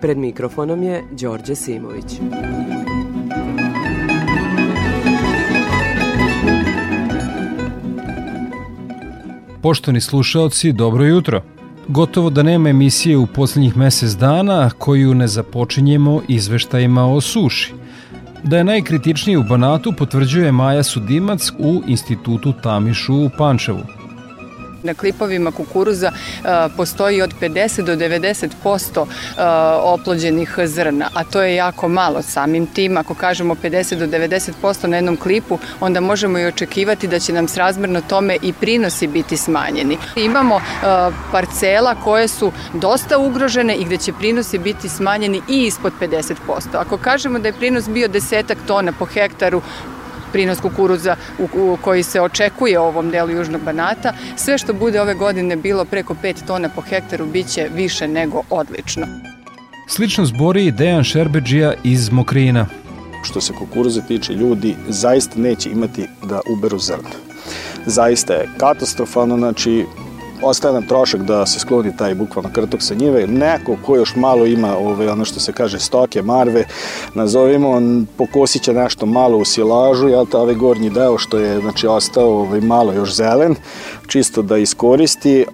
Pred mikrofonom je Đorđe Simović. Poštovani slušaoci, dobro jutro. Gotovo da nema emisije u poslednjih mesec dana koju ne započinjemo izveštajima o suši. Da je najkritičniji u Banatu potvrđuje Maja Sudimac u Institutu Tamišu u Pančevu na klipovima kukuruza e, postoji od 50 do 90% e, oplođenih zrna, a to je jako malo samim tim. Ako kažemo 50 do 90% na jednom klipu, onda možemo i očekivati da će nam srazmerno tome i prinosi biti smanjeni. Imamo e, parcela koje su dosta ugrožene i gde će prinosi biti smanjeni i ispod 50%. Ako kažemo da je prinos bio desetak tona po hektaru, prinos kukuruza u, u, koji se očekuje u ovom delu Južnog Banata. Sve što bude ove godine bilo preko 5 tona po hektaru biće više nego odlično. Slično zbori i Dejan Šerbeđija iz Mokrina. Što se kukuruza tiče, ljudi zaista neće imati da uberu zrna. Zaista je katastrofalno, znači ostaje nam trošak da se skloni taj bukvalno krtok sa njive. Neko ko još malo ima ove, ono što se kaže stoke, marve, nazovimo, on pokosit će nešto malo u silažu, jel ta ovaj gornji deo što je znači, ostao ovaj, malo još zelen, čisto da iskoristi.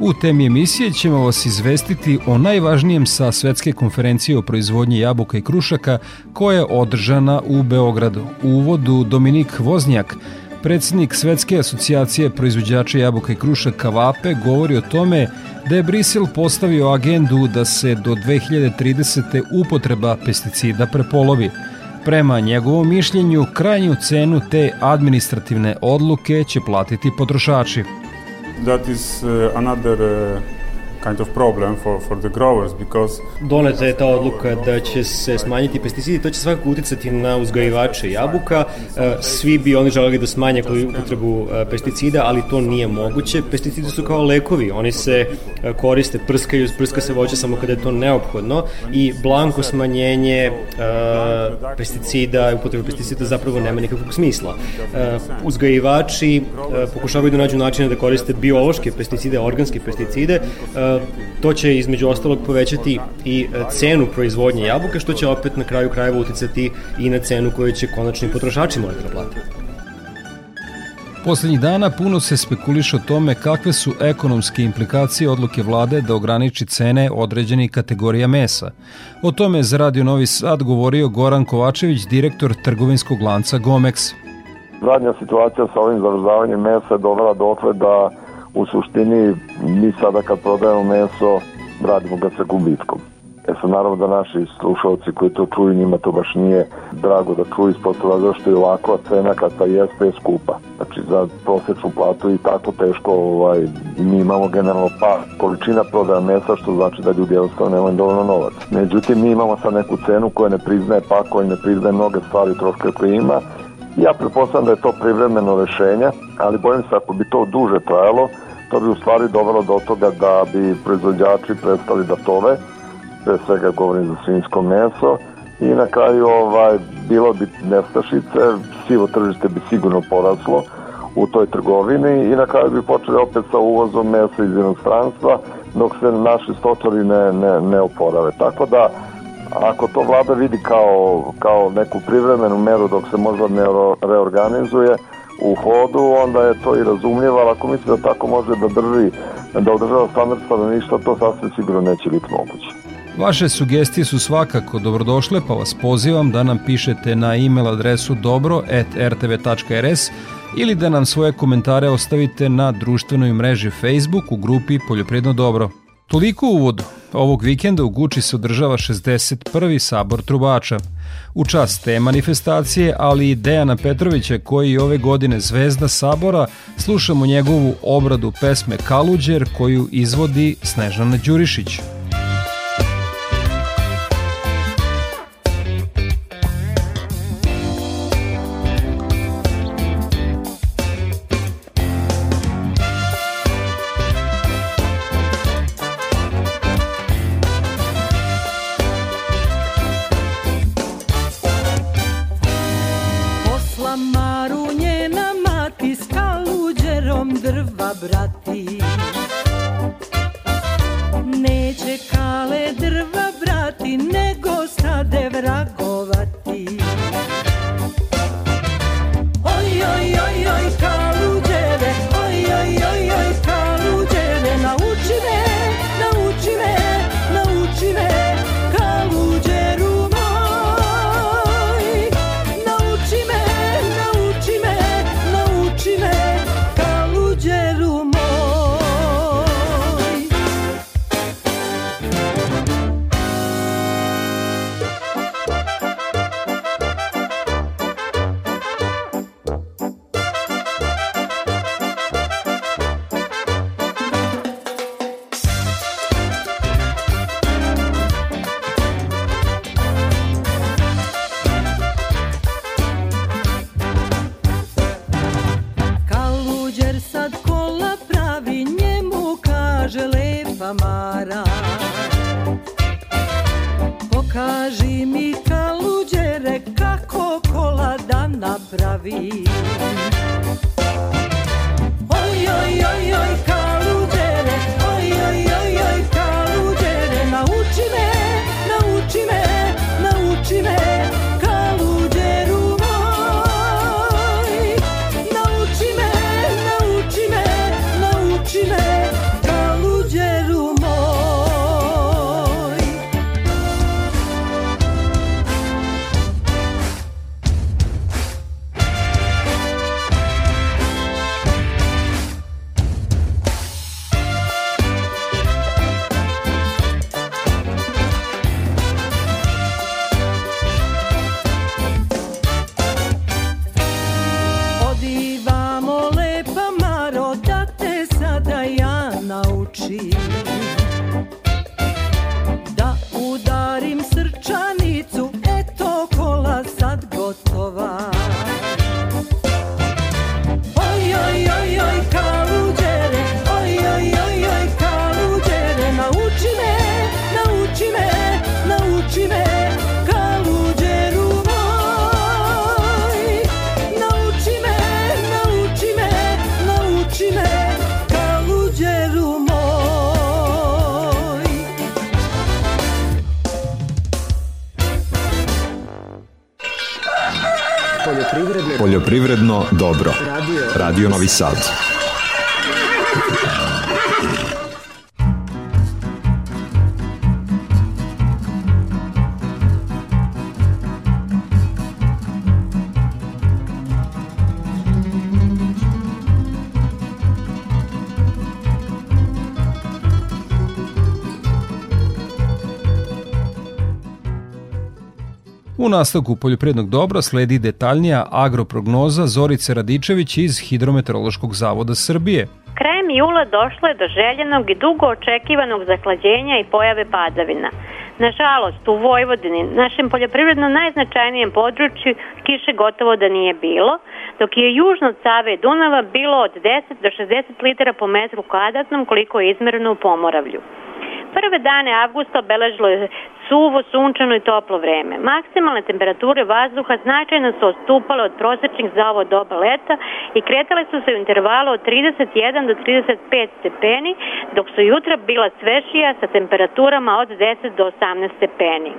U temi emisije ćemo vas izvestiti o najvažnijem sa svetske konferencije o proizvodnji jabuka i krušaka koja je održana u Beogradu. U uvodu Dominik Voznjak, Predsednik Svetske asocijacije proizvođača jabuka i krušaka Vape govori o tome da je Brisel postavio agendu da se do 2030. upotreba pesticida prepolovi. Prema njegovom mišljenju, krajnju cenu te administrativne odluke će platiti potrošači. That is uh, another uh kind of problem for, for the growers because Doneta je ta odluka da će se smanjiti pesticidi, to će svakako uticati na uzgajivače jabuka. E, svi bi oni želeli da smanje upotrebu e, pesticida, ali to nije moguće. Pesticidi su kao lekovi, oni se e, koriste, prskaju, prska se voće samo kada je to neophodno i blanko smanjenje pesticida, upotrebe pesticida zapravo nema nikakvog smisla. Uzgajivači pokušavaju da nađu načine da koriste biološke pesticide, organske pesticide, to će između ostalog povećati i e, cenu proizvodnje jabuka, što će opet na kraju krajeva uticati i na cenu koju će konačni potrošači morati da plate. Poslednjih dana puno se spekuliše o tome kakve su ekonomske implikacije odluke vlade da ograniči cene određenih kategorija mesa. O tome je za Radio Novi Sad govorio Goran Kovačević, direktor trgovinskog lanca Gomex. Zadnja situacija sa ovim zavrzavanjem mesa je dovela dotle da u suštini mi sada kad prodajemo meso radimo ga sa gubitkom. E sad naravno da naši slušalci koji to čuju njima to baš nije drago da čuju ispod toga zašto je ovakva cena kad pa jeste je skupa. Znači za prosečnu platu i tako teško ovaj, mi imamo generalno pa količina prodaja mesa što znači da ljudi jednostavno nemaju dovoljno novac. Međutim mi imamo sad neku cenu koja ne priznaje pakovanje, ne priznaje mnoge stvari troške koje ima Ja pretpostavljam da je to privremeno rešenje, ali bojim se ako bi to duže trajalo, to bi u stvari dovelo do toga da bi proizvođači prestali da tove, pre svega govorim za svinjsko meso, i na kraju ovaj, bilo bi nestašice, sivo tržište bi sigurno poraslo u toj trgovini i na kraju bi počeli opet sa uvozom mesa iz inostranstva, dok se naši stočari ne, ne, ne oporave. Tako da, ako to vlada vidi kao, kao neku privremenu meru dok se možda ne reorganizuje, u hodu, onda je to i razumljivo, ali ako misli da tako može da drži, da održava standard stanovništva, to sasvim sigurno neće biti moguće. Vaše sugestije su svakako dobrodošle, pa vas pozivam da nam pišete na e-mail adresu dobro.rtv.rs ili da nam svoje komentare ostavite na društvenoj mreži Facebook u grupi Poljopredno dobro. Toliko uvodu. Ovog vikenda u Guči se održava 61. sabor trubača. U čast te manifestacije, ali i Dejana Petrovića koji je ove godine zvezda sabora, slušamo njegovu obradu pesme Kaluđer koju izvodi Snežana Đurišić. Poljoprivredno dobro. Radio Novi Sad. Nastavku poljoprivrednog dobra sledi detaljnija agroprognoza Zorice Radičević iz Hidrometeorološkog zavoda Srbije. Krajem jula došlo je do željenog i dugo očekivanog zaklađenja i pojave padavina. Nažalost, u Vojvodini, našem poljoprivredno najznačajnijem području, kiše gotovo da nije bilo, dok je južno od Save i Dunava bilo od 10 do 60 litara po metru kvadratnom koliko je izmereno u Pomoravlju. Prve dane avgusta obeležilo je suvo, sunčano i toplo vreme. Maksimalne temperature vazduha značajno su odstupale od prosečnih za ovo doba leta i kretale su se u intervalu od 31 do 35 stepeni, dok su jutra bila svežija sa temperaturama od 10 do 18 stepeni.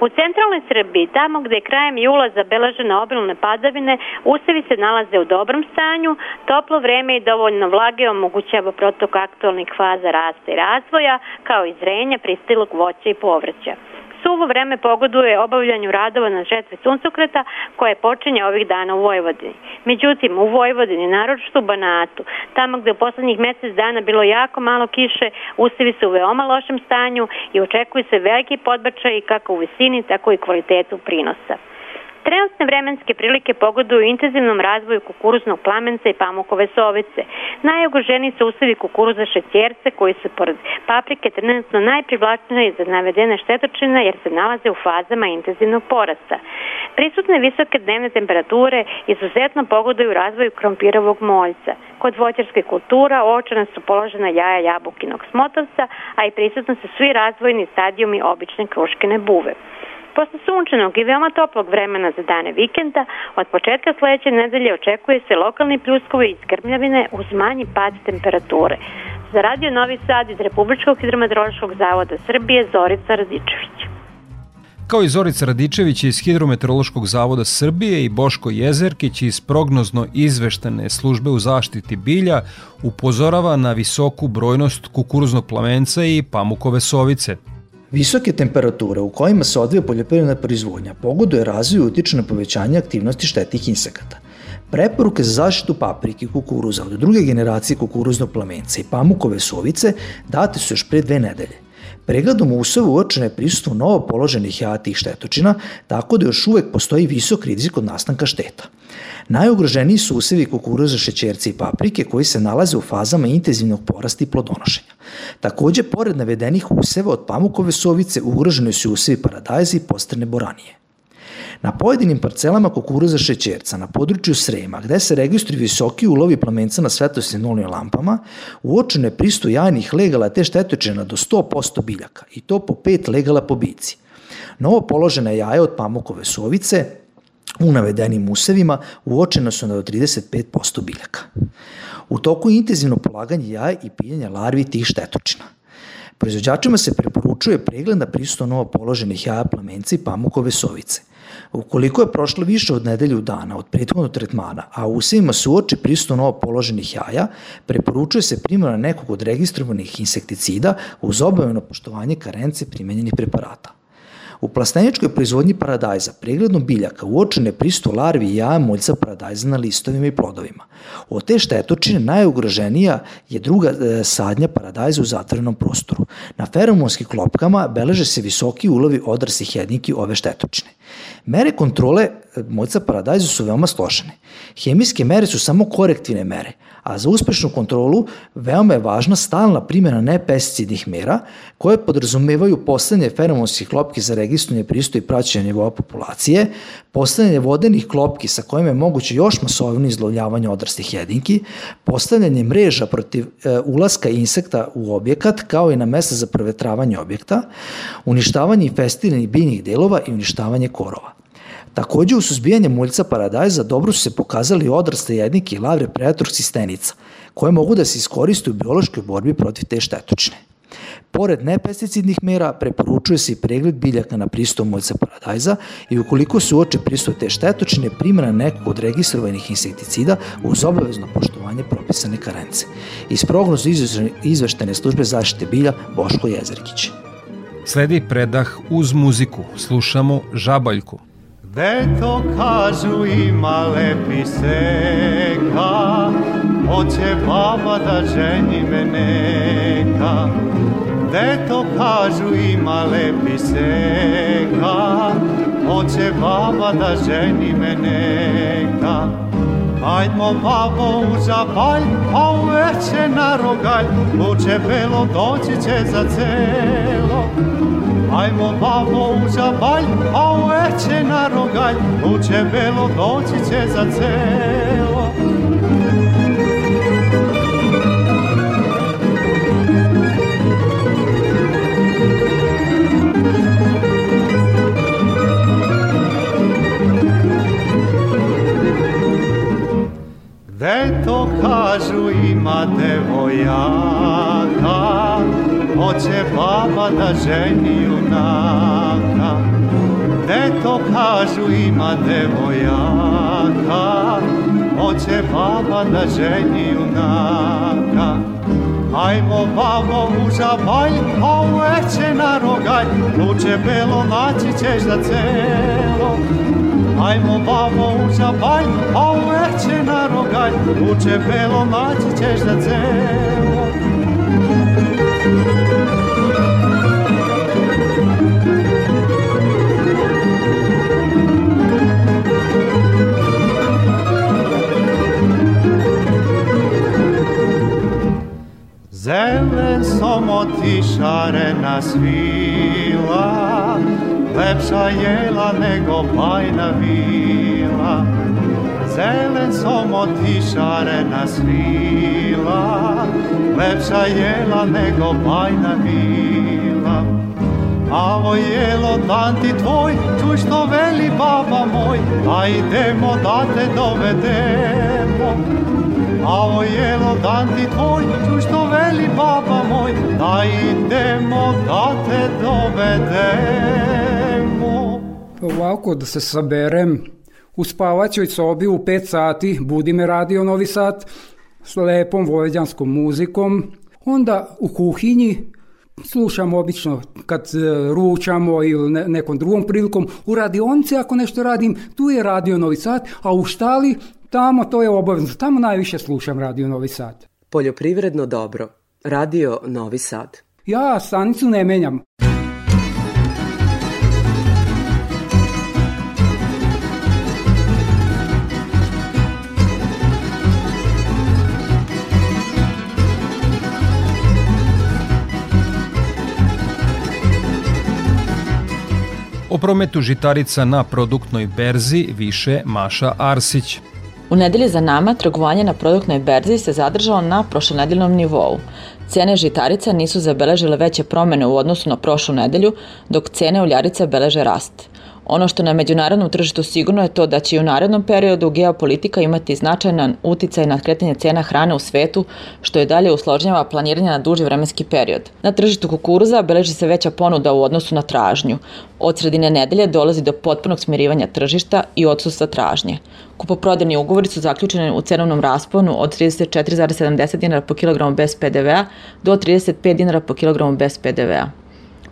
U centralnoj Srbiji, tamo gde je krajem jula zabeležene obilne padavine, usevi se nalaze u dobrom stanju, toplo vreme i dovoljno vlage omogućava protok aktualnih faza rasta i razvoja, kao i zrenje pristilog voća i povrća. Suvo vreme pogoduje obavljanju radova na žetvi suncokreta koje počinje ovih dana u Vojvodini. Međutim, u Vojvodini, naročito u Banatu, tamo gde u poslednjih mesec dana bilo jako malo kiše, usevi su u veoma lošem stanju i očekuju se veliki podbačaj kako u visini, tako i kvalitetu prinosa. Trenutne vremenske prilike pogoduju intenzivnom razvoju kukuruznog plamenca i pamukove sovice. Najugroženiji su usevi kukuruza šećerce koji su pored paprike trenutno najprivlačniji za navedene štetočine jer se nalaze u fazama intenzivnog porasta. Prisutne visoke dnevne temperature izuzetno pogoduju razvoju krompirovog moljca. Kod voćarske kultura očana su položena jaja jabukinog smotovca, a i prisutno su svi razvojni stadijumi obične kruškine buve. Posle sunčanog i veoma toplog vremena za dane vikenda, od početka sledeće nedelje očekuje se lokalni pljuskovi i skrmljavine uz manji pad temperature. Za radio Novi Sad iz Republičkog hidrometeorološkog zavoda Srbije Zorica Radičević. Kao i Zorica Radičević iz Hidrometeorološkog zavoda Srbije i Boško Jezerkić iz prognozno izveštane službe u zaštiti bilja upozorava na visoku brojnost kukuruznog plamenca i pamukove sovice. Visoke temperature u kojima se odvija poljoprivredna proizvodnja pogoduje razvoju i utiče na povećanje aktivnosti štetnih insekata. Preporuke za zaštitu paprike kukuruza od druge generacije kukuruznog plamenca i pamukove sovice date su još pre dve nedelje. Pregledom usova uočeno je prisustvo novo položenih jati i štetočina, tako da još uvek postoji visok rizik od nastanka šteta. Najugroženiji su usevi kukuruza, šećerci i paprike koji se nalaze u fazama intenzivnog porasta i plodonošenja. Takođe, pored navedenih useva od pamukove sovice ugroženi su usevi paradajza i postrne boranije. Na pojedinim parcelama kukuruza šećerca na području Srema, gde se registruju visoki ulovi plamenca na svetlosnim lampama, uočeno je pristu jajnih legala te štetočena do 100% biljaka i to po 5 legala po bici. Novo položene jaja od pamukove sovice u navedenim usevima uočeno su na do 35% biljaka. U toku intenzivno polaganje jaja i piljenja larvi tih štetočina. Proizvođačima se preporučuje pregled na prisustvo novo položenih jaja plamenca i pamukove sovice. Ukoliko je prošlo više od nedelju dana od prethodnog tretmana, a u usevima se uoči prisustvo novo položenih jaja, preporučuje se primjena nekog od registrovanih insekticida uz obaveno poštovanje karence primenjenih preparata. U plasteničkoj proizvodnji paradajza pregledom biljaka uočene je pristo larvi i jaja moljca paradajza na listovima i plodovima. Od te štetočine najugroženija je druga e, sadnja paradajza u zatvorenom prostoru. Na feromonskim klopkama beleže se visoki ulovi odrasih jedniki ove štetočine. Mere kontrole e, moljca paradajza su veoma složene. Hemijske mere su samo korektivne mere, a za uspešnu kontrolu veoma je važna stalna primjena nepesticidnih mera koje podrazumevaju postavljanje feromonskih klopki za registrovanje pristo i praćenje nivoa populacije, postavljanje vodenih klopki sa kojima je moguće još masovno izlovljavanje odrastih jedinki, postavljanje mreža protiv e, ulaska insekta u objekat kao i na mesta za prevetravanje objekta, uništavanje infestiranih biljnih delova i uništavanje korova. Takođe, u suzbijanju muljca paradajza dobro su se pokazali odraste jednike i lavre predatorskih stenica, koje mogu da se iskoriste u biološkoj borbi protiv te štetočine. Pored nepesticidnih mera, preporučuje se i pregled biljaka na pristup muljca paradajza i ukoliko se uoče pristup te štetočine, primjena nekog od registrovanih insekticida uz obavezno poštovanje propisane karence. Iz prognozu izveštene službe zaštite bilja Boško Jezerkić. Sledi predah uz muziku. Slušamo Žabaljku. Deto kažu ima lepi seka, hoće baba da ženi me neka. Deto kažu ima lepi seka, hoće baba da ženi me neka. Ajdmo babo u žabalj, a u veće na rogalj, luče belo doći će za celo. Ajmo babo u žabalj, a u veće na rogalj, luče belo doći će za celo. Gde to kažu ima devojaka, hoće baba da ženi junaka. Gde to kažu ima devojaka, hoće baba da ženi junaka. Ajmo babo u žabalj, a u veće na rogalj, luče belo naći ćeš za celo. Ajmo babo u žabalj, a u veće na rogalj, luče belo naći ćeš za celo. Zelen som otišarena svila, lepša jela nego bajna vila. Zelen som otišarena svila, lepša jela nego bajna vila. Avo jelo dan ti tvoj, čuj što veli baba moj, a idemo da te dovedemo. Avo jelo dan ti tvoj, čuj što veli baba moj, da idemo da te dovedemo. Ovako da se saberem, u spavaćoj sobi u 5 sati budi me radio Novi Sad s lepom vojvođanskom muzikom, onda u kuhinji slušam obično kad ručamo ili ne, nekom drugom prilikom, u radionici ako nešto radim, tu je radio Novi Sad, a u štali tamo to je obavezno, tamo najviše slušam radio Novi Sad. Poljoprivredno dobro. Radio Novi Sad. Ja stanicu ne menjam. O prometu žitarica na produktnoj berzi više Maša Arsić. U nedelji za nama trgovanje na produktnoj berzi se zadržalo na prošlonedeljnom nivou. Cene žitarica nisu zabeležile veće promene u odnosu na prošlu nedelju, dok cene uljarica beleže rast. Ono što na međunarodnom tržištu sigurno je to da će i u narednom periodu geopolitika imati značajan uticaj na kretanje cena hrane u svetu, što je dalje usložnjava planiranje na duži vremenski period. Na tržištu kukuruza beleži se veća ponuda u odnosu na tražnju. Od sredine nedelje dolazi do potpunog smirivanja tržišta i odsustva tražnje. Kupoprodajni ugovori su zaključeni u cenovnom rasponu od 34,70 dinara po kilogramu bez PDV-a do 35 dinara po kilogramu bez PDV-a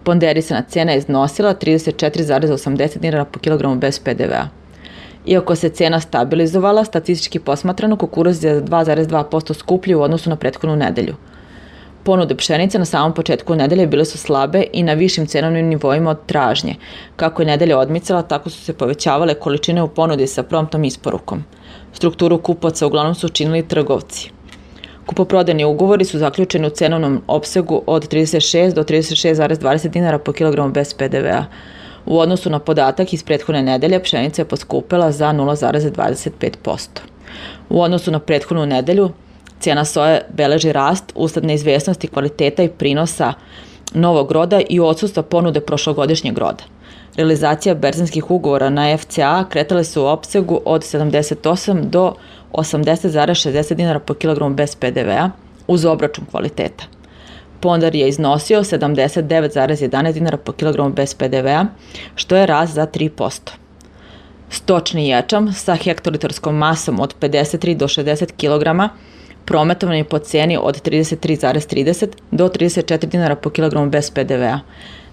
ponderisana cena je iznosila 34,80 dinara po kilogramu bez PDV-a. Iako se cena stabilizovala, statistički posmatrano kukuruz je 2,2% skuplji u odnosu na prethodnu nedelju. Ponude pšenice na samom početku nedelje bile su slabe i na višim cenovnim nivoima od tražnje. Kako je nedelja odmicala, tako su se povećavale količine u ponudi sa promptom isporukom. Strukturu kupaca uglavnom su činili trgovci. Kupoprodajni ugovori su zaključeni u cenovnom opsegu od 36 do 36,20 dinara po kilogramu bez PDV-a. U odnosu na podatak iz prethodne nedelje pšenica je poskupela za 0,25%. U odnosu na prethodnu nedelju cijena soje beleži rast usled neizvesnosti kvaliteta i prinosa novog roda i odsustva ponude prošlogodišnjeg roda. Realizacija berzanskih ugovora na FCA kretale su u opsegu od 78 do 80,60 dinara po kilogramu bez PDV-a uz obračun kvaliteta. Pondar je iznosio 79,11 dinara po kilogramu bez PDV-a, što je rast za 3%. Stočni ječam sa hektolitarskom masom od 53 do 60 kg prometovan je po ceni od 33,30 do 34 dinara po kilogramu bez PDV-a.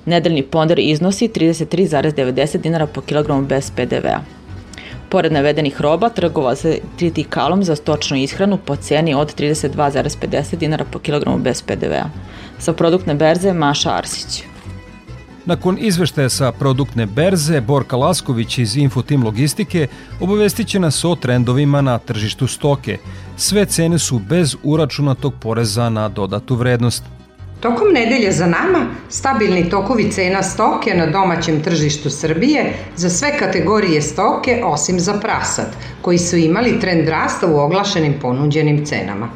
Nedeljni ponder iznosi 33,90 dinara po kilogramu bez PDV-a. Pored navedenih roba, trgova se tritikalom za stočnu ishranu po ceni od 32,50 dinara po kilogramu bez PDV-a. Sa produktne berze Maša Arsić. Nakon izveštaja sa produktne berze, Borka Lasković iz Infotim Logistike obavestit će nas o trendovima na tržištu stoke. Sve cene su bez uračunatog poreza na dodatu vrednost. Tokom nedelje za nama stabilni tokovi cena stoke na domaćem tržištu Srbije za sve kategorije stoke osim za prasad, koji su imali trend rasta u oglašenim ponuđenim cenama.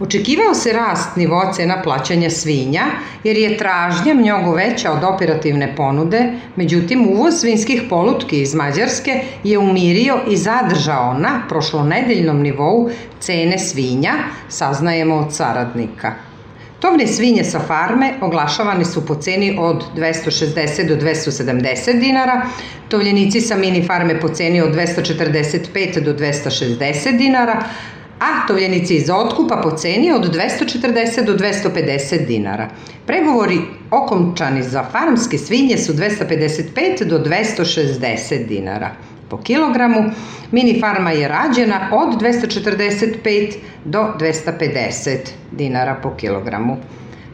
Očekivao se rast nivoa cena plaćanja svinja, jer je tražnja mnogo veća od operativne ponude, međutim uvoz svinskih polutki iz Mađarske je umirio i zadržao na prošlonedeljnom nivou cene svinja, saznajemo od saradnika. Tovne svinje sa farme oglašavane su po ceni od 260 do 270 dinara, tovljenici sa mini farme po ceni od 245 do 260 dinara, a tovljenici iz otkupa po ceni od 240 do 250 dinara. Pregovori okončani za farmske svinje su 255 do 260 dinara po kilogramu. Mini farma je rađena od 245 do 250 dinara po kilogramu.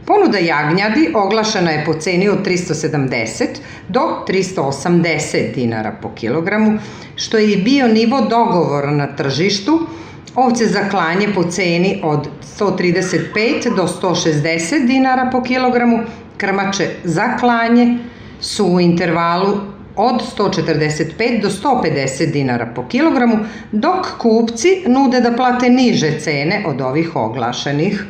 Ponuda jagnjadi oglašena je po ceni od 370 do 380 dinara po kilogramu, što je i bio nivo dogovora na tržištu, Ovce za klanje po ceni od 135 do 160 dinara po kilogramu, krmače za klanje su u intervalu od 145 do 150 dinara po kilogramu, dok kupci nude da plate niže cene od ovih oglašenih.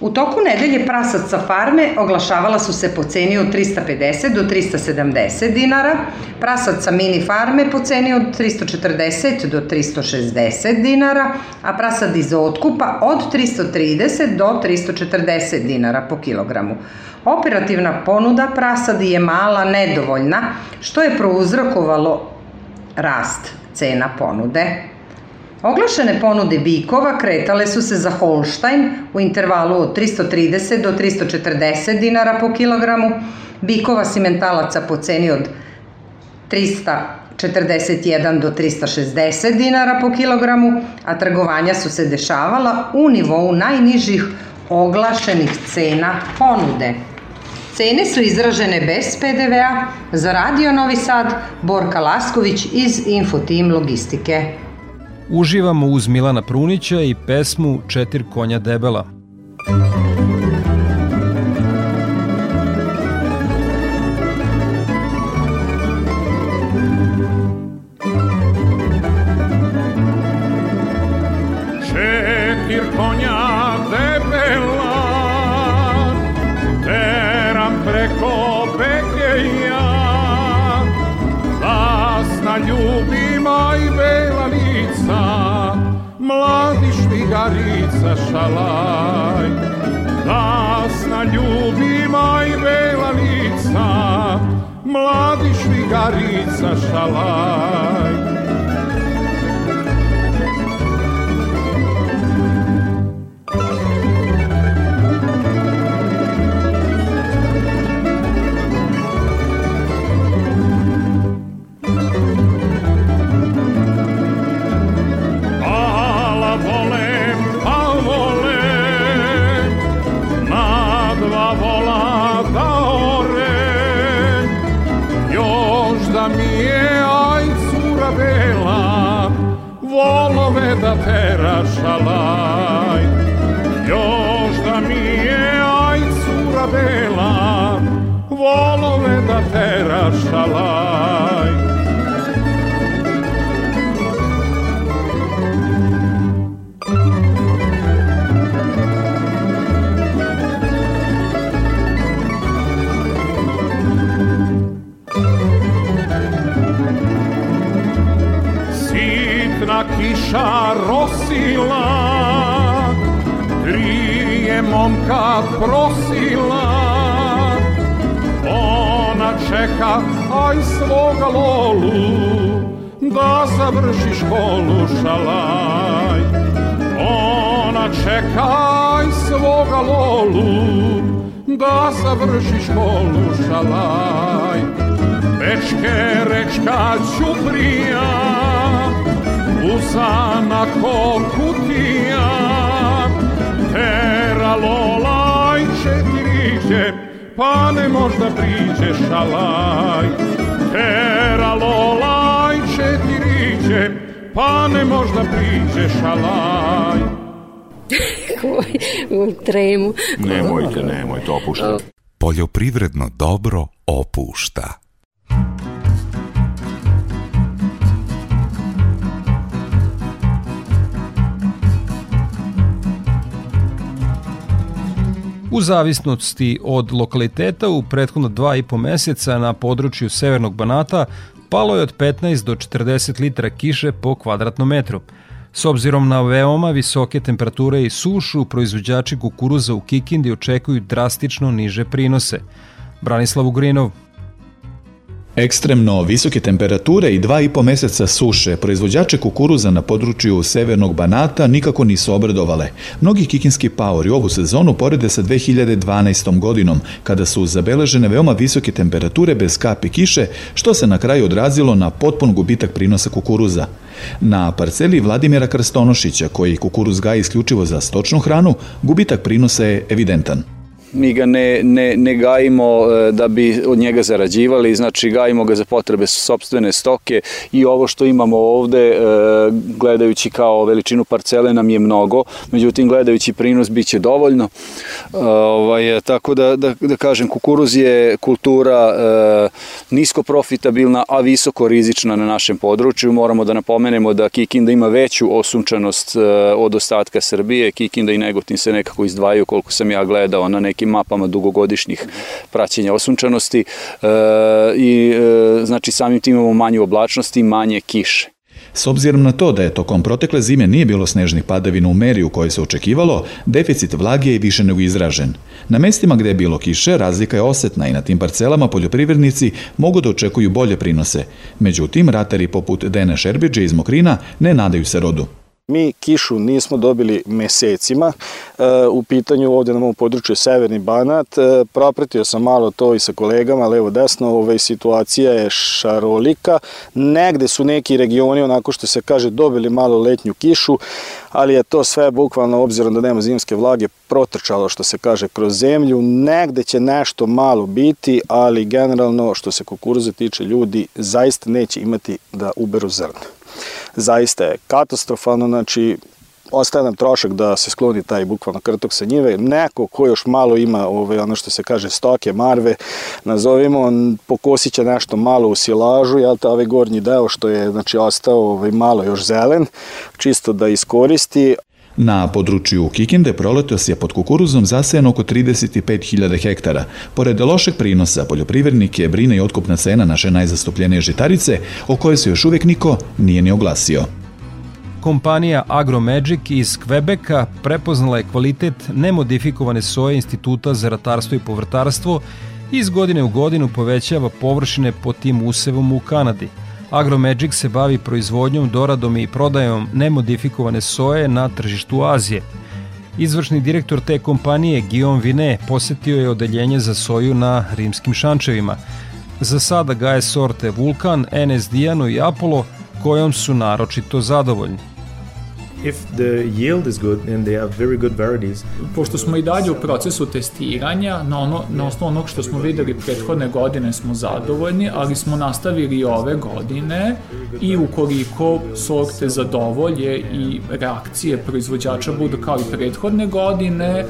U toku nedelje prasad sa farme oglašavala su se po ceni od 350 do 370 dinara, prasad sa mini farme po ceni od 340 do 360 dinara, a prasad iz otkupa od 330 do 340 dinara po kilogramu. Operativna ponuda prasadi je mala, nedovoljna, što je prouzrokovalo rast cena ponude. Oglašene ponude bikova kretale su se za Holstein u intervalu od 330 do 340 dinara po kilogramu, bikova simentalaca po ceni od 341 do 360 dinara po kilogramu, a trgovanja su se dešavala u nivou najnižih oglašenih cena ponude. Cene su izražene bez PDV-a za Radio Novi Sad, Borka Lasković iz Infotim Logistike. Uživamo uz Milana Prunića i pesmu Četir konja debela. Četir švigarica šalaj Zasna ljubima i bela lica Mladi švigarica šalaj prosila, ona čeka aj svoga lolu, da završi školu šalaj. Ona čeka aj svoga lolu, da završi školu šalaj. Bečke rečka Ćuprija, usana ko kutija, tera lolaj četiriće, pa ne možda priđe šalaj. Tera lolaj četiriće, pa ne možda priđe šalaj. u tremu. Nemojte, nemojte, opuštajte. Poljoprivredno dobro opušta. U zavisnosti od lokaliteta u prethodno dva i po meseca na području Severnog Banata palo je od 15 do 40 litra kiše po kvadratnom metru. S obzirom na veoma visoke temperature i sušu, proizvođači kukuruza u Kikindi očekuju drastično niže prinose. Branislav Ugrinov, Ekstremno visoke temperature i dva i po meseca suše proizvođače kukuruza na području severnog Banata nikako nisu obradovale. Mnogi kikinski paori ovu sezonu porede sa 2012. godinom, kada su zabeležene veoma visoke temperature bez kapi kiše, što se na kraju odrazilo na potpun gubitak prinosa kukuruza. Na parceli Vladimira Krstonošića, koji kukuruz gaji isključivo za stočnu hranu, gubitak prinosa je evidentan. Mi ga ne, ne, ne gajimo e, da bi od njega zarađivali, znači gajimo ga za potrebe sobstvene stoke i ovo što imamo ovde, e, gledajući kao veličinu parcele nam je mnogo, međutim gledajući prinos bit će dovoljno. Ovaj, tako da, da, da kažem, kukuruz je kultura nisko profitabilna, a visoko rizična na našem području. Moramo da napomenemo da Kikinda ima veću osunčanost od ostatka Srbije, Kikinda i Negotin se nekako izdvajaju koliko sam ja gledao na nekim mapama dugogodišnjih praćenja osunčanosti e, i e, znači samim tim imamo manju oblačnost i manje kiše. S obzirom na to da je tokom protekle zime nije bilo snežnih padavina u meri u kojoj se očekivalo, deficit vlage je više nego izražen. Na mestima gde je bilo kiše, razlika je osetna i na tim parcelama poljoprivrednici mogu da očekuju bolje prinose. Međutim, ratari poput Dena Šerbiđe iz Mokrina ne nadaju se rodu. Mi kišu nismo dobili mesecima. E, u pitanju ovde na mom području je Severni Banat. E, propratio sam malo to i sa kolegama, levo desno, ovaj, situacija je šarolika. Negde su neki regioni, onako što se kaže, dobili malo letnju kišu, ali je to sve bukvalno, obzirom da nema zimske vlage, protrčalo, što se kaže, kroz zemlju. Negde će nešto malo biti, ali generalno, što se kukuruza tiče, ljudi zaista neće imati da uberu zrna zaista je katastrofalno, znači ostaje nam trošak da se skloni taj bukvalno krtok sa njive. Neko ko još malo ima ove, ono što se kaže stoke, marve, nazovimo, pokosit će nešto malo u silažu, jel ta ovaj gornji deo što je znači, ostao ovaj, malo još zelen, čisto da iskoristi, Na području Kikinde proletos je pod kukuruzom zasejano oko 35.000 hektara. Pored lošeg prinosa, poljoprivrednike brine i otkupna cena naše najzastupljenije žitarice, o kojoj se još uvek niko nije ni oglasio. Kompanija AgroMagic iz Kvebeka prepoznala je kvalitet nemodifikovane soje Instituta za ratarstvo i povrtarstvo i iz godine u godinu povećava površine pod tim usevom u Kanadi – Agromagic se bavi proizvodnjom, doradom i prodajom nemodifikovane soje na tržištu Azije. Izvršni direktor te kompanije Guillaume Vine posetio je odeljenje za soju na rimskim šančevima. Za sada gaje sorte Vulkan, NS Diano i Apollo, kojom su naročito zadovoljni if the yield is good and they have very good varieties. Pošto smo i dalje u procesu testiranja, na, ono, na osnovu onog što smo videli prethodne godine smo zadovoljni, ali smo nastavili i ove godine i ukoliko sorte zadovolje i reakcije proizvođača budu kao i prethodne godine,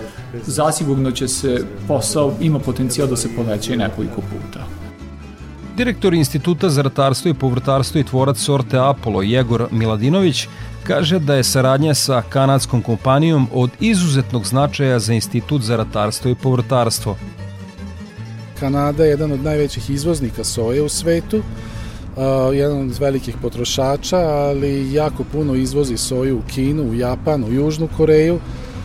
zasigurno će se posao, ima potencijal da se poveća i nekoliko puta. Direktor Instituta za ratarstvo i povrtarstvo i tvorac sorte Apollo Jegor Miladinović kaže da je saradnja sa kanadskom kompanijom od izuzetnog značaja za Institut za ratarstvo i povrtarstvo. Kanada je jedan od najvećih izvoznika soje u svetu, jedan od velikih potrošača, ali jako puno izvozi soju u Kinu, u Japan, u Južnu Koreju,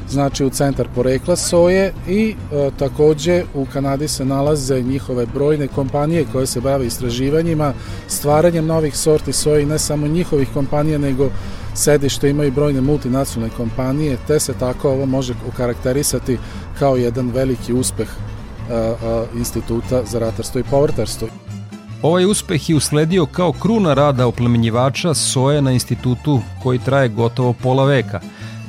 znači u centar porekla soje i takođe u Kanadi se nalaze njihove brojne kompanije koje se bave istraživanjima, stvaranjem novih sorti soje i ne samo njihovih kompanija, nego sedište imaju brojne multinacionalne kompanije, te se tako ovo može ukarakterisati kao jedan veliki uspeh a, e, a, e, Instituta za ratarstvo i povrtarstvo. Ovaj uspeh je usledio kao kruna rada oplemenjivača soje na institutu koji traje gotovo pola veka.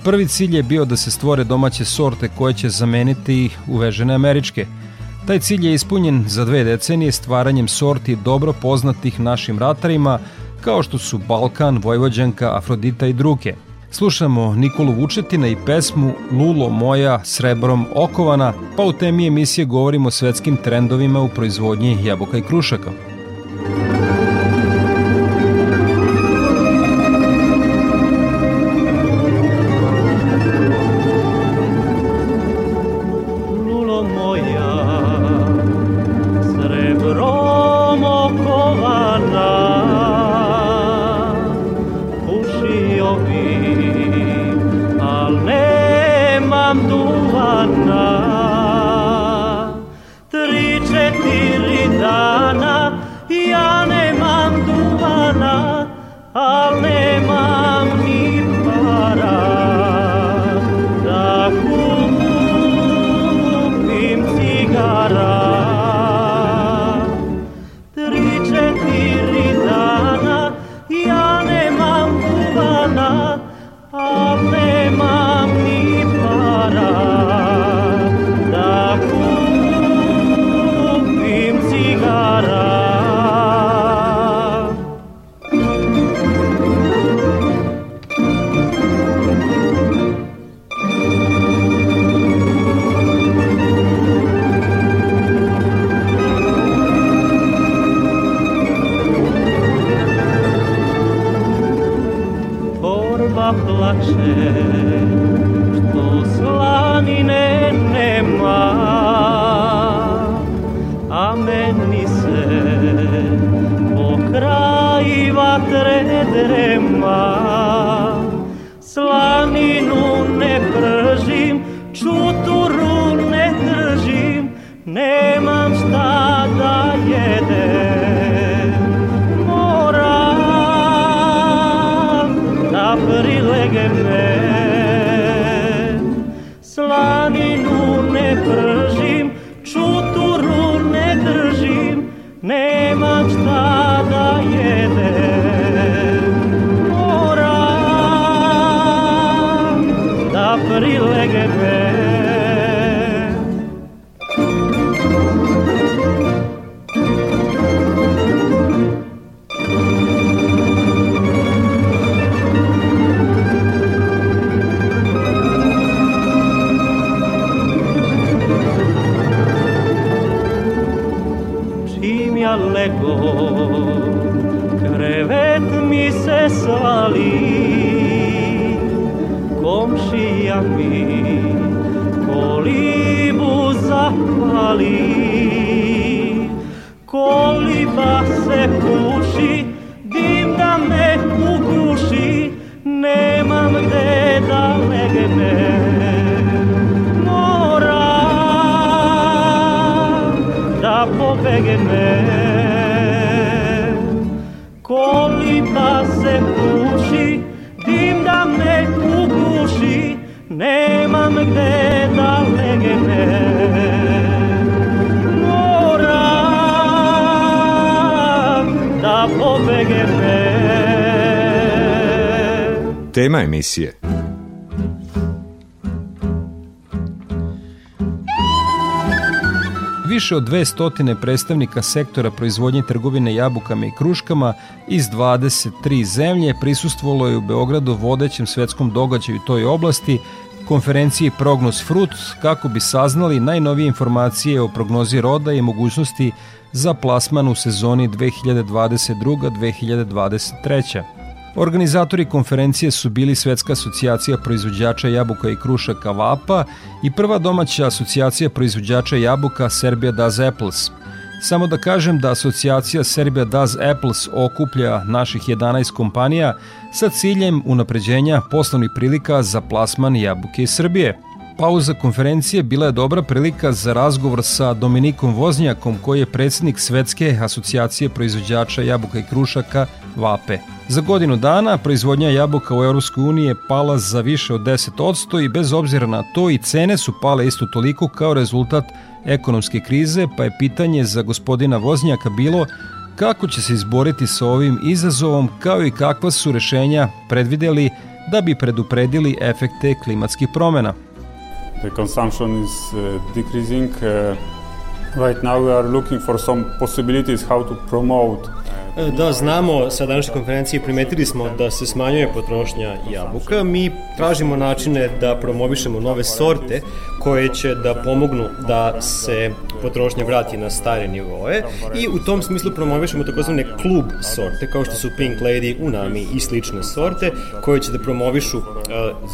Prvi cilj je bio da se stvore domaće sorte koje će zameniti uvežene američke. Taj cilj je ispunjen za dve decenije stvaranjem sorti dobro poznatih našim ratarima, kao što su Balkan, Vojvođanka, Afrodita i druge. Slušamo Nikolu Vučetina i pesmu Lulo moja srebrom okovana, pa u temi emisije govorimo o svetskim trendovima u proizvodnji jabuka i krušaka. Plače Što slanine nema. A meni se po kraji vatre drema Tema emisije Više od 200 predstavnika sektora proizvodnje trgovine jabukama i kruškama iz 23 zemlje prisustvovalo je u Beogradu vodećem svetskom događaju toj oblasti, konferenciji Prognoz Fruit, kako bi saznali najnovije informacije o prognozi roda i mogućnosti za plasman u sezoni 2022-2023. Organizatori konferencije su bili Svetska asocijacija proizvođača jabuka i krušaka VAPA i prva domaća asocijacija proizvođača jabuka Serbia Does Apples. Samo da kažem da asocijacija Serbia Does Apples okuplja naših 11 kompanija sa ciljem unapređenja poslovnih prilika za plasman jabuke iz Srbije. Pauza konferencije bila je dobra prilika za razgovor sa Dominikom Voznjakom koji je predsjednik Svetske asocijacije proizvođača jabuka i krušaka VAPE. Za godinu dana proizvodnja jabuka u EU je pala za više od 10% i bez obzira na to i cene su pale isto toliko kao rezultat ekonomske krize, pa je pitanje za gospodina Voznjaka bilo kako će se izboriti sa ovim izazovom kao i kakva su rešenja predvideli da bi predupredili efekte klimatskih promena. The consumption is uh, decreasing. Uh, right now we are looking for some possibilities how to promote Da, znamo, sa današnje konferencije primetili smo da se smanjuje potrošnja jabuka. Mi tražimo načine da promovišemo nove sorte koje će da pomognu da se potrošnja vrati na stare nivoe i u tom smislu promovišemo takozvane klub sorte kao što su Pink Lady, Unami i slične sorte koje će da promovišu uh,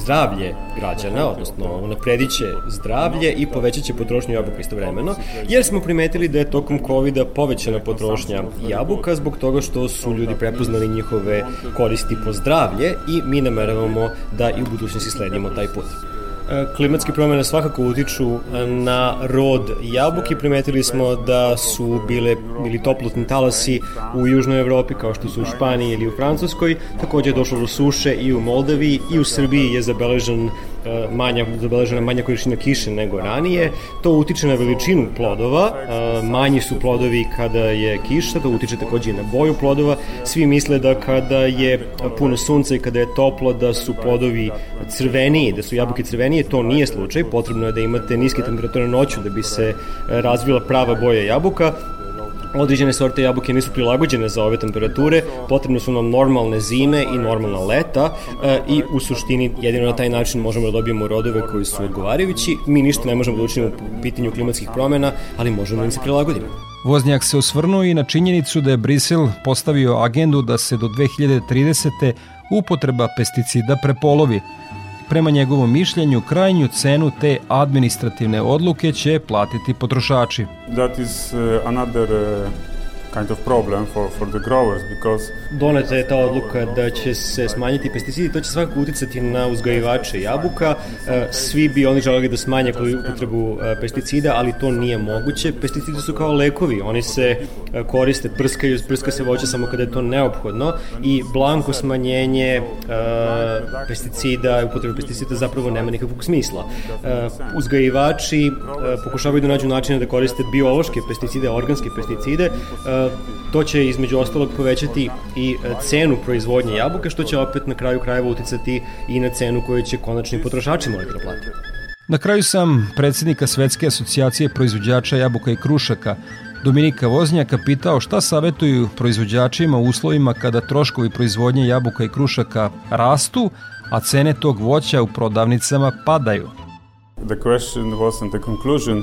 zdravlje građana, odnosno unapredit će zdravlje i povećat će potrošnju jabuka istovremeno, jer smo primetili da je tokom covid povećana potrošnja jabuka zbog toga što su ljudi prepoznali njihove koristi po zdravlje i mi nameravamo da i u budućnosti sledimo taj put. Klimatske promene svakako utiču na rod jabuke. Primetili smo da su bile, bili toplotni talasi u Južnoj Evropi kao što su u Španiji ili u Francuskoj. Takođe je došlo do suše i u Moldaviji i u Srbiji je zabeležen manja, zabeležena manja količina kiše nego ranije. To utiče na veličinu plodova, manji su plodovi kada je kiša, to utiče takođe i na boju plodova. Svi misle da kada je puno sunca i kada je toplo da su plodovi crveniji, da su jabuke crvenije, to nije slučaj. Potrebno je da imate niske temperature noću da bi se razvila prava boja jabuka određene sorte jabuke nisu prilagođene za ove temperature, potrebno su nam normalne zime i normalna leta e, i u suštini jedino na taj način možemo da dobijemo rodove koji su odgovarajući. Mi ništa ne možemo da učinimo u pitanju klimatskih promena, ali možemo da im se prilagodimo. Voznjak se osvrnuo i na činjenicu da je Brisel postavio agendu da se do 2030. upotreba pesticida prepolovi. Prema njegovom mišljenju, krajnju cenu te administrativne odluke će platiti potrošači. That is uh, another uh, kind of problem for, for the growers because Doneta je ta odluka da će se smanjiti pesticidi, to će svakako uticati na uzgajivače jabuka. E, Svi bi oni želeli da smanje upotrebu e, pesticida, ali to nije moguće. Pesticidi su kao lekovi, oni se e, koriste, prskaju, prska se voće samo kada je to neophodno i blanko smanjenje pesticida, upotrebe pesticida zapravo nema nikakvog smisla. Uzgajivači pokušavaju da nađu načine da koriste biološke pesticide, organske pesticide, to će između ostalog povećati i e, cenu proizvodnje jabuka, što će opet na kraju krajeva uticati i na cenu koju će konačni potrošači morati da plate. Na kraju sam predsednika Svetske asocijacije proizvođača jabuka i krušaka Dominika Voznjaka pitao šta savetuju proizvođačima u uslovima kada troškovi proizvodnje jabuka i krušaka rastu, a cene tog voća u prodavnicama padaju. the question was and the conclusion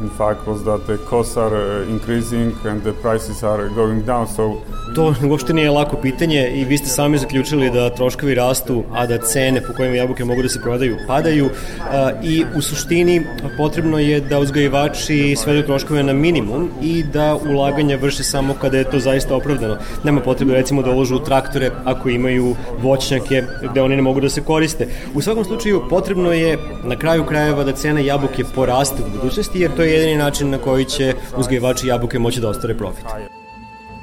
in fact was that the costs are uh, increasing and the prices are going down so To uopšte nije lako pitanje i vi ste sami zaključili da troškovi rastu, a da cene po kojima jabuke mogu da se prodaju padaju a, i u suštini potrebno je da uzgajivači svedu troškove na minimum i da ulaganja vrše samo kada je to zaista opravdano. Nema potrebe recimo da uložu traktore ako imaju voćnjake gde oni ne mogu da se koriste. U svakom slučaju potrebno je na kraju krajeva da cena jabuke poraste u budućnosti jer to je jedini način na koji će uzgajivači jabuke moći da ostvare profit.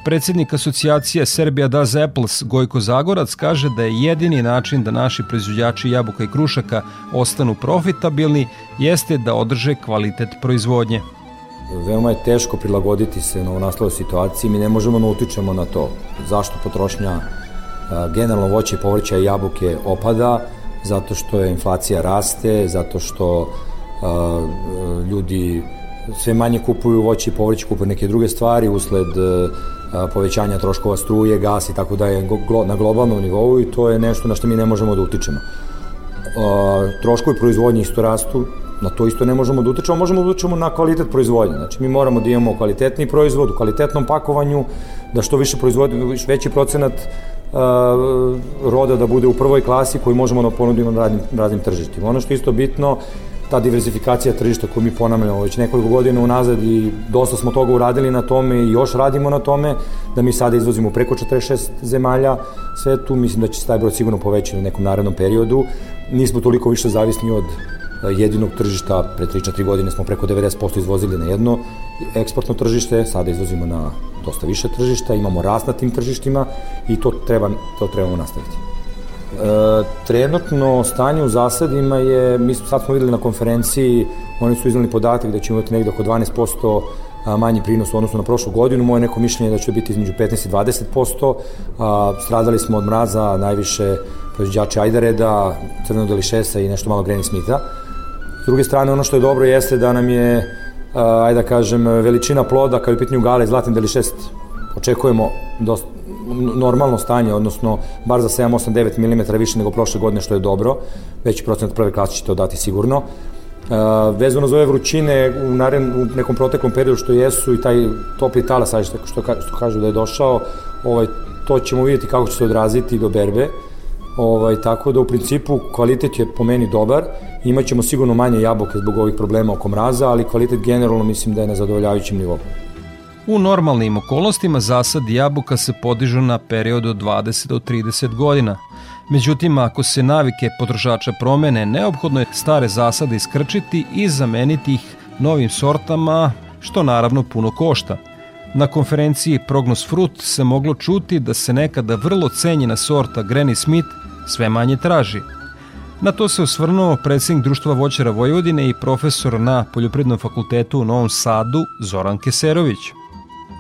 Predsednik asocijacije Serbia Does Apples Gojko Zagorac kaže da je jedini način da naši proizvođači jabuka i krušaka ostanu profitabilni jeste da održe kvalitet proizvodnje. Veoma je teško prilagoditi se na nastalo situaciji, mi ne možemo da utičemo na to. Zašto potrošnja generalno voće, povrća i jabuke opada? Zato što je inflacija raste, zato što a, ljudi sve manje kupuju voće i povrće, kupuju neke druge stvari usled a, povećanja troškova struje, gas i tako da je glo, na globalnom nivou i to je nešto na što mi ne možemo da utičemo. A, troškovi proizvodnje isto rastu, na to isto ne možemo da utičemo, možemo da utičemo na kvalitet proizvodnje. Znači mi moramo da imamo kvalitetni proizvod, u kvalitetnom pakovanju, da što više proizvodimo, veći procenat roda da bude u prvoj klasi koji možemo da ponudimo na raznim, raznim tržištima. Ono što je isto bitno, ta diversifikacija tržišta koju mi ponavljamo već nekoliko godina unazad i dosta smo toga uradili na tome i još radimo na tome, da mi sada izvozimo preko 46 zemalja svetu, mislim da će se taj broj sigurno povećati u nekom narednom periodu. Nismo toliko više zavisni od jedinog tržišta, pre 3-4 godine smo preko 90% izvozili na jedno eksportno tržište, sada izvozimo na dosta više tržišta, imamo rast na tim tržištima i to, treba, to trebamo nastaviti. E, trenutno stanje u zasadima je, mi sad smo videli na konferenciji, oni su iznali podatak da ćemo imati negde oko 12% manji prinos u odnosu na prošlu godinu. Moje neko mišljenje je da će biti između 15 i 20%. A, stradali smo od mraza najviše proizvođači ajdareda, crvenog delišesa i nešto malo Granny Smitha. S druge strane, ono što je dobro jeste da nam je, ajde da kažem, veličina ploda kao i pitanju gale i zlatni delišest očekujemo dosta, normalno stanje, odnosno bar za 7, 8, 9 mm više nego prošle godine, što je dobro. Veći procent prve klase će to dati sigurno. Uh, vezano za ove vrućine u, naren, u nekom proteklom periodu što jesu i taj topli talas, što, što, što kažu da je došao, ovaj, to ćemo vidjeti kako će se odraziti do berbe. Ovaj, tako da u principu kvalitet je po meni dobar, imaćemo sigurno manje jabuke zbog ovih problema oko mraza, ali kvalitet generalno mislim da je na zadovoljavajućem nivou. U normalnim okolnostima zasad jabuka se podižu na period od 20 do 30 godina. Međutim, ako se navike potrošača promene, neophodno je stare zasade iskrčiti i zameniti ih novim sortama, što naravno puno košta. Na konferenciji Prognos Fruit se moglo čuti da se nekada vrlo cenjena sorta Granny Smith sve manje traži. Na to se osvrnuo predsjednik Društva voćara Vojvodine i profesor na Poljoprednom fakultetu u Novom Sadu Zoran Keserović.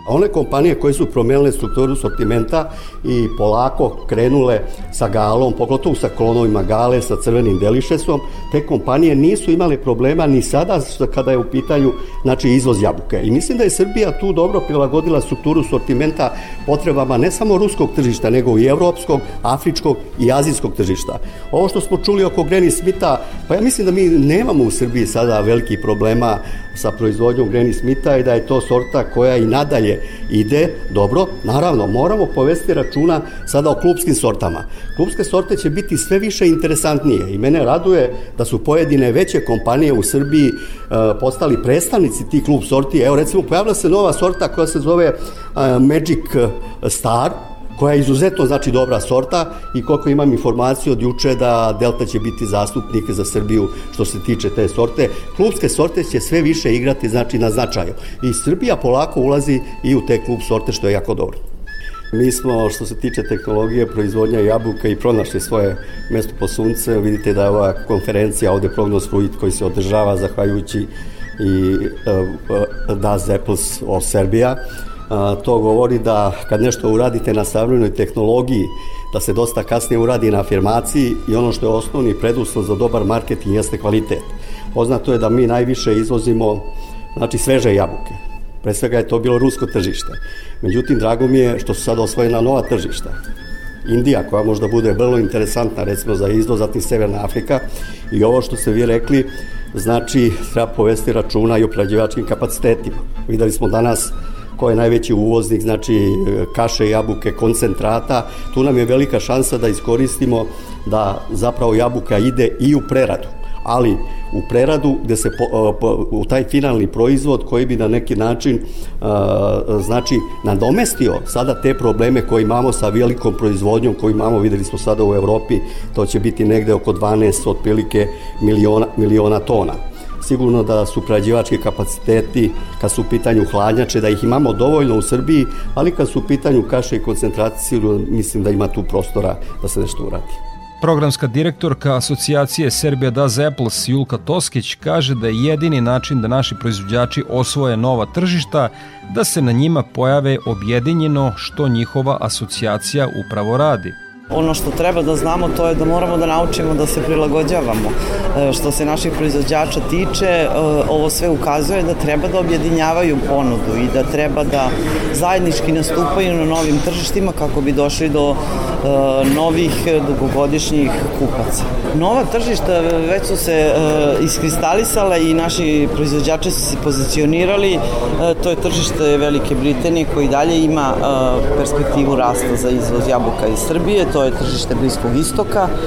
A one kompanije koje su promenile strukturu sortimenta i polako krenule sa galom, pogotovo sa klonovima gale, sa crvenim delišesom, te kompanije nisu imale problema ni sada kada je u pitanju znači, izvoz jabuke. I mislim da je Srbija tu dobro prilagodila strukturu sortimenta potrebama ne samo ruskog tržišta, nego i evropskog, afričkog i azijskog tržišta. Ovo što smo čuli oko Granny Smitha, pa ja mislim da mi nemamo u Srbiji sada veliki problema sa proizvodnjom Granny Smitha i da je to sorta koja i nadalje ide dobro. Naravno, moramo povesti računa sada o klubskim sortama. Klubske sorte će biti sve više interesantnije i mene raduje da su pojedine veće kompanije u Srbiji e, postali predstavnici tih klub sorti. Evo recimo pojavila se nova sorta koja se zove e, Magic Star, koja je izuzetno znači dobra sorta i koliko imam informaciju od juče da Delta će biti zastupnik za Srbiju što se tiče te sorte. Klubske sorte će sve više igrati znači na značaju i Srbija polako ulazi i u te klub sorte što je jako dobro. Mi smo, što se tiče tehnologije, proizvodnja jabuka i pronašli svoje mesto po sunce. Vidite da je ova konferencija ovde Prognoz Fruit koji se održava zahvaljujući i uh, uh, Das Apples of Serbia to govori da kad nešto uradite na savremenoj tehnologiji, da se dosta kasnije uradi na afirmaciji i ono što je osnovni preduslov za dobar marketing jeste kvalitet. Poznato je da mi najviše izvozimo znači sveže jabuke. Pre svega je to bilo rusko tržište. Međutim, drago mi je što su sada osvojena nova tržišta. Indija, koja možda bude vrlo interesantna, recimo za izvoz, zatim Severna Afrika i ovo što ste vi rekli, znači treba povesti računa i o prađevačkim kapacitetima. Videli smo danas ko je najveći uvoznik, znači kaše, jabuke, koncentrata. Tu nam je velika šansa da iskoristimo da zapravo jabuka ide i u preradu ali u preradu gde se po, po, u taj finalni proizvod koji bi na neki način a, znači nadomestio sada te probleme koje imamo sa velikom proizvodnjom koju imamo, videli smo sada u Evropi, to će biti negde oko 12 otprilike miliona, miliona tona sigurno da su prađivački kapaciteti kad su u pitanju hladnjače, da ih imamo dovoljno u Srbiji, ali kad su u pitanju kaše i koncentracije, mislim da ima tu prostora da se nešto uradi. Programska direktorka asocijacije Serbia Does Apples Julka Toskić kaže da je jedini način da naši proizvođači osvoje nova tržišta da se na njima pojave objedinjeno što njihova asocijacija upravo radi – Ono što treba da znamo to je da moramo da naučimo da se prilagođavamo. E, što se naših proizvođača tiče, e, ovo sve ukazuje da treba da objedinjavaju ponudu i da treba da zajednički nastupaju na novim tržištima kako bi došli do novih dugogodišnjih kupaca. Nova tržišta već su se iskristalisala i naši proizvođači su se pozicionirali. To je tržište Velike Britanije koji dalje ima perspektivu rasta za izvoz jabuka iz Srbije to je tržište Bliskog istoka e,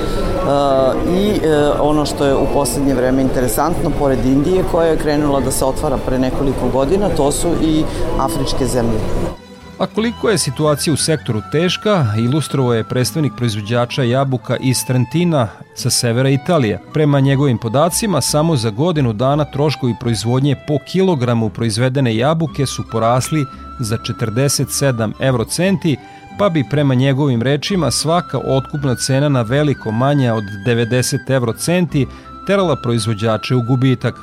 i e, ono što je u poslednje vreme interesantno, pored Indije koja je krenula da se otvara pre nekoliko godina, to su i afričke zemlje. A koliko je situacija u sektoru teška, ilustrovao je predstavnik proizvođača jabuka iz Trentina sa severa Italije. Prema njegovim podacima, samo za godinu dana troškovi proizvodnje po kilogramu proizvedene jabuke su porasli za 47 eurocenti, pa bi prema njegovim rečima svaka otkupna cena na veliko manja od 90 eurocenti terala proizvođače u gubitak.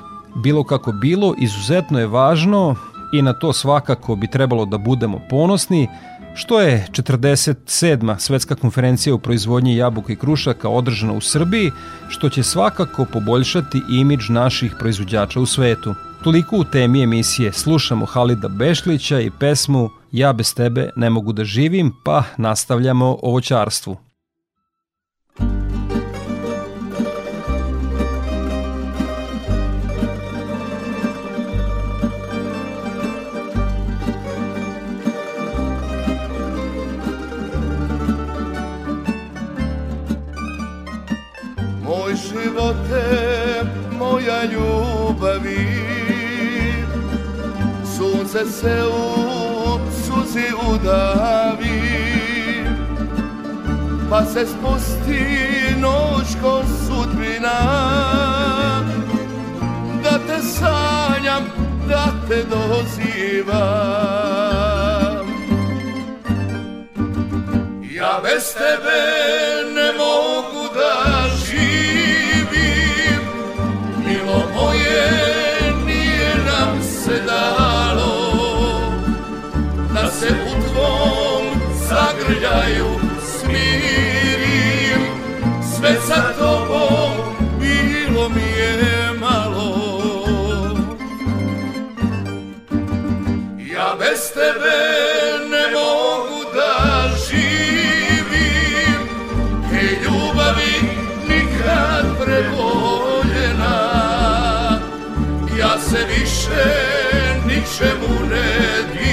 Bilo kako bilo, izuzetno je važno i na to svakako bi trebalo da budemo ponosni, što je 47. svetska konferencija u proizvodnji jabuka i krušaka održana u Srbiji, što će svakako poboljšati imidž naših proizvođača u svetu. Toliko u temi emisije slušamo Halida Bešlića i pesmu Ja bez tebe ne mogu da živim, pa nastavljamo o. ljubavi, sunce se u suzi udavi, pa se spusti noć ko sudbina, da te sanjam, da te dozivam. Ja bez tebe ne mogu zagrljaju smirim, sve sa tobom bilo mi je malo. Ja bez tebe ne mogu da živim, hej ljubavi nikad preboljena, ja se više ničemu ne divim.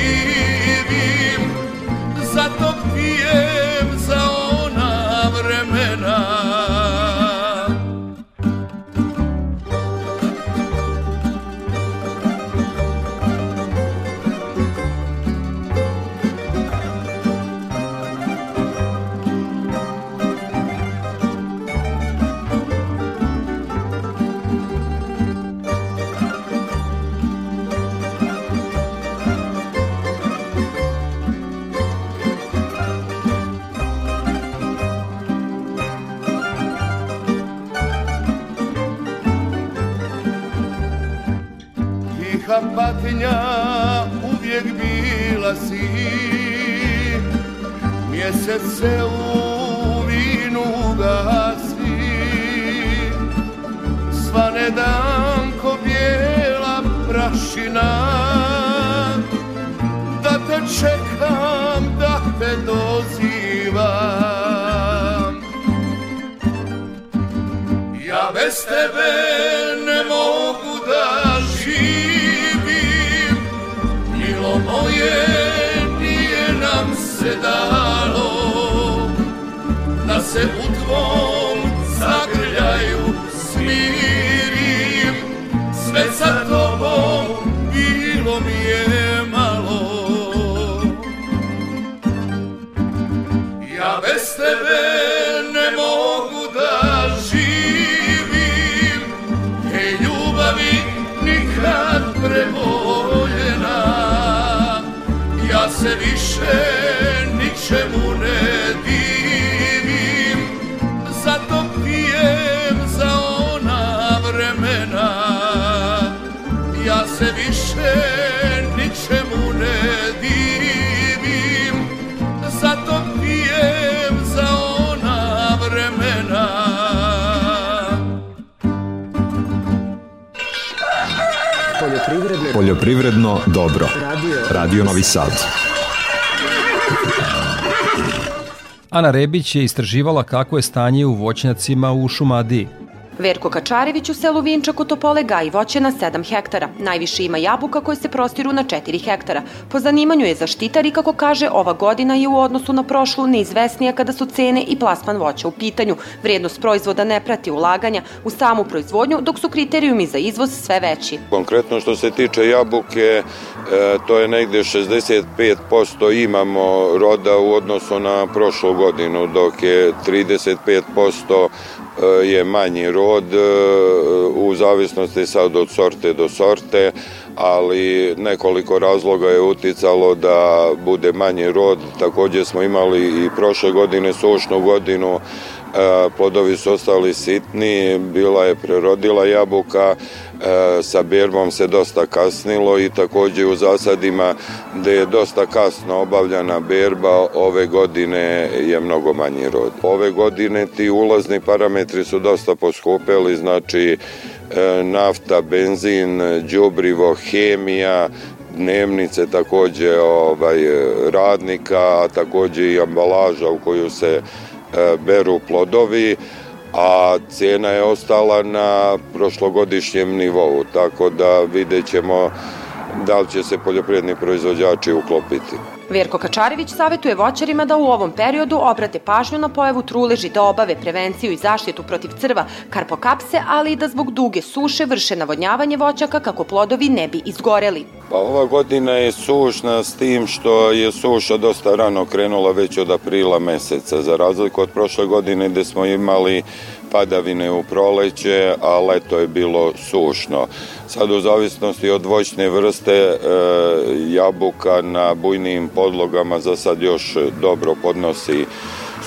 Više ničemu ne divim Zato pijem za ona vremena Ja se više ničemu ne divim Zato pijem za ona vremena Poljoprivredno, Poljoprivredno dobro. Radio. Radio Novi Sad. Ana Rebić je istraživala kako je stanje u voćnjacima u Šumadiji. Verko Kačarević u selu Vinčak u Topole gaji voće na 7 hektara. Najviše ima jabuka koje se prostiru na 4 hektara. Po zanimanju je zaštitar i kako kaže, ova godina je u odnosu na prošlu neizvesnija kada su cene i plasman voća u pitanju. Vrijednost proizvoda ne prati ulaganja u samu proizvodnju, dok su kriterijumi za izvoz sve veći. Konkretno što se tiče jabuke, e, to je negde 65% imamo roda u odnosu na prošlu godinu, dok je 35% e, je manji rod e, u zavisnosti sad od sorte do sorte, ali nekoliko razloga je uticalo da bude manji rod. Takođe smo imali i prošle godine sušnu godinu, plodovi su ostali sitni, bila je prerodila jabuka, e, sa berbom se dosta kasnilo i takođe u zasadima gde je dosta kasno obavljana berba, ove godine je mnogo manji rod. Ove godine ti ulazni parametri su dosta poskupeli, znači e, nafta, benzin, đubrivo, hemija, dnevnice takođe ovaj radnika, a takođe i ambalaža u koju se e, beru plodovi, a cena je ostala na prošlogodišnjem nivou, tako da vidjet ćemo da li će se poljoprivredni proizvođači uklopiti. Verko Kačarević savetuje voćarima da u ovom periodu obrate pažnju na pojavu truleži da obave prevenciju i zaštitu protiv crva karpokapse, ali i da zbog duge suše vrše navodnjavanje voćaka kako plodovi ne bi izgoreli. Pa ova godina je sušna s tim što je suša dosta rano krenula već od aprila meseca, za razliku od prošle godine gde smo imali padavine u proleće, a leto je bilo sušno. Sad u zavisnosti od voćne vrste e, jabuka na bujnim podlogama za sad još dobro podnosi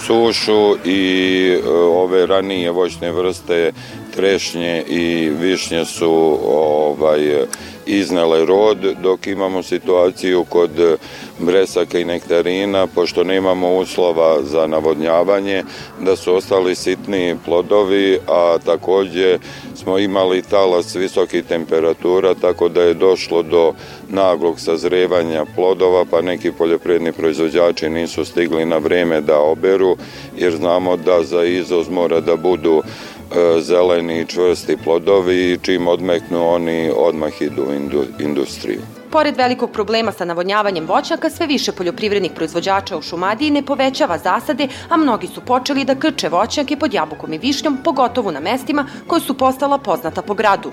sušu i e, ove ranije voćne vrste trešnje i višnje su ovaj iznele rod, dok imamo situaciju kod bresaka i nektarina, pošto nemamo uslova za navodnjavanje, da su ostali sitni plodovi, a takođe smo imali talas visokih temperatura, tako da je došlo do naglog sazrevanja plodova, pa neki poljoprivredni proizvođači nisu stigli na vreme da oberu, jer znamo da za izvoz mora da budu e, zeleni i čvrsti plodovi i čim odmeknu oni odmah idu u indu, industriju. Pored velikog problema sa navodnjavanjem voćnjaka, sve više poljoprivrednih proizvođača u Šumadiji ne povećava zasade, a mnogi su počeli da krče voćnjake pod jabukom i višnjom, pogotovo na mestima koje su postala poznata po gradu.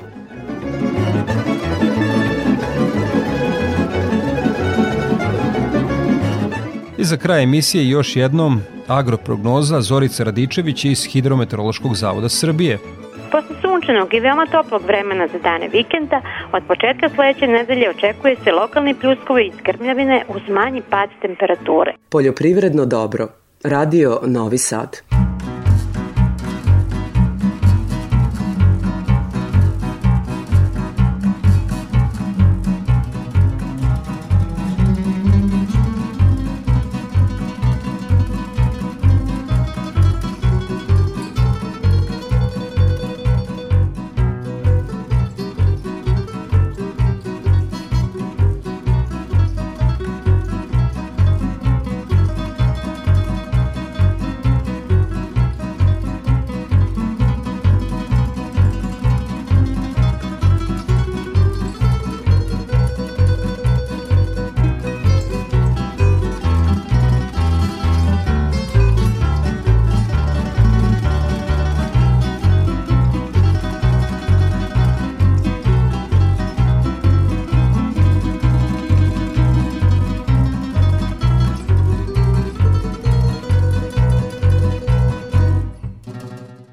I za kraj emisije još jednom agroprognoza Zorica Radičević iz Hidrometeorološkog zavoda Srbije. Posle sunčanog i veoma toplog vremena za dane vikenda, od početka sledeće nedelje očekuje se lokalni pljuskovi i skrmljavine uz manji pad temperature. Poljoprivredno dobro. Radio Novi Sad.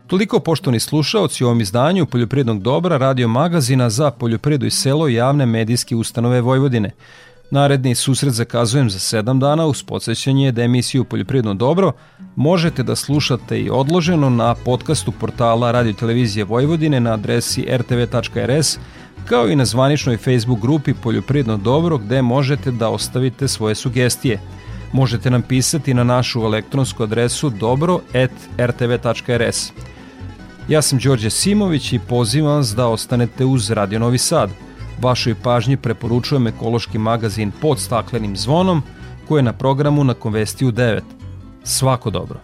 Toliko poštovani slušaoci u ovom izdanju Poljoprivrednog dobra radio magazina za poljoprivredu i selo javne medijske ustanove Vojvodine. Naredni susret zakazujem za sedam dana uz podsjećanje da emisiju Poljoprivredno dobro možete da slušate i odloženo na podcastu portala Radio Televizije Vojvodine na adresi rtv.rs kao i na zvaničnoj Facebook grupi Poljoprivredno dobro gde možete da ostavite svoje sugestije. Možete nam pisati na našu elektronsku adresu dobro.rtv.rs. Ja sam Đorđe Simović i pozivam vas da ostanete uz Radio Novi Sad. Vašoj pažnji preporučujem ekološki magazin pod staklenim zvonom koji je na programu na Konvestiju 9. Svako dobro.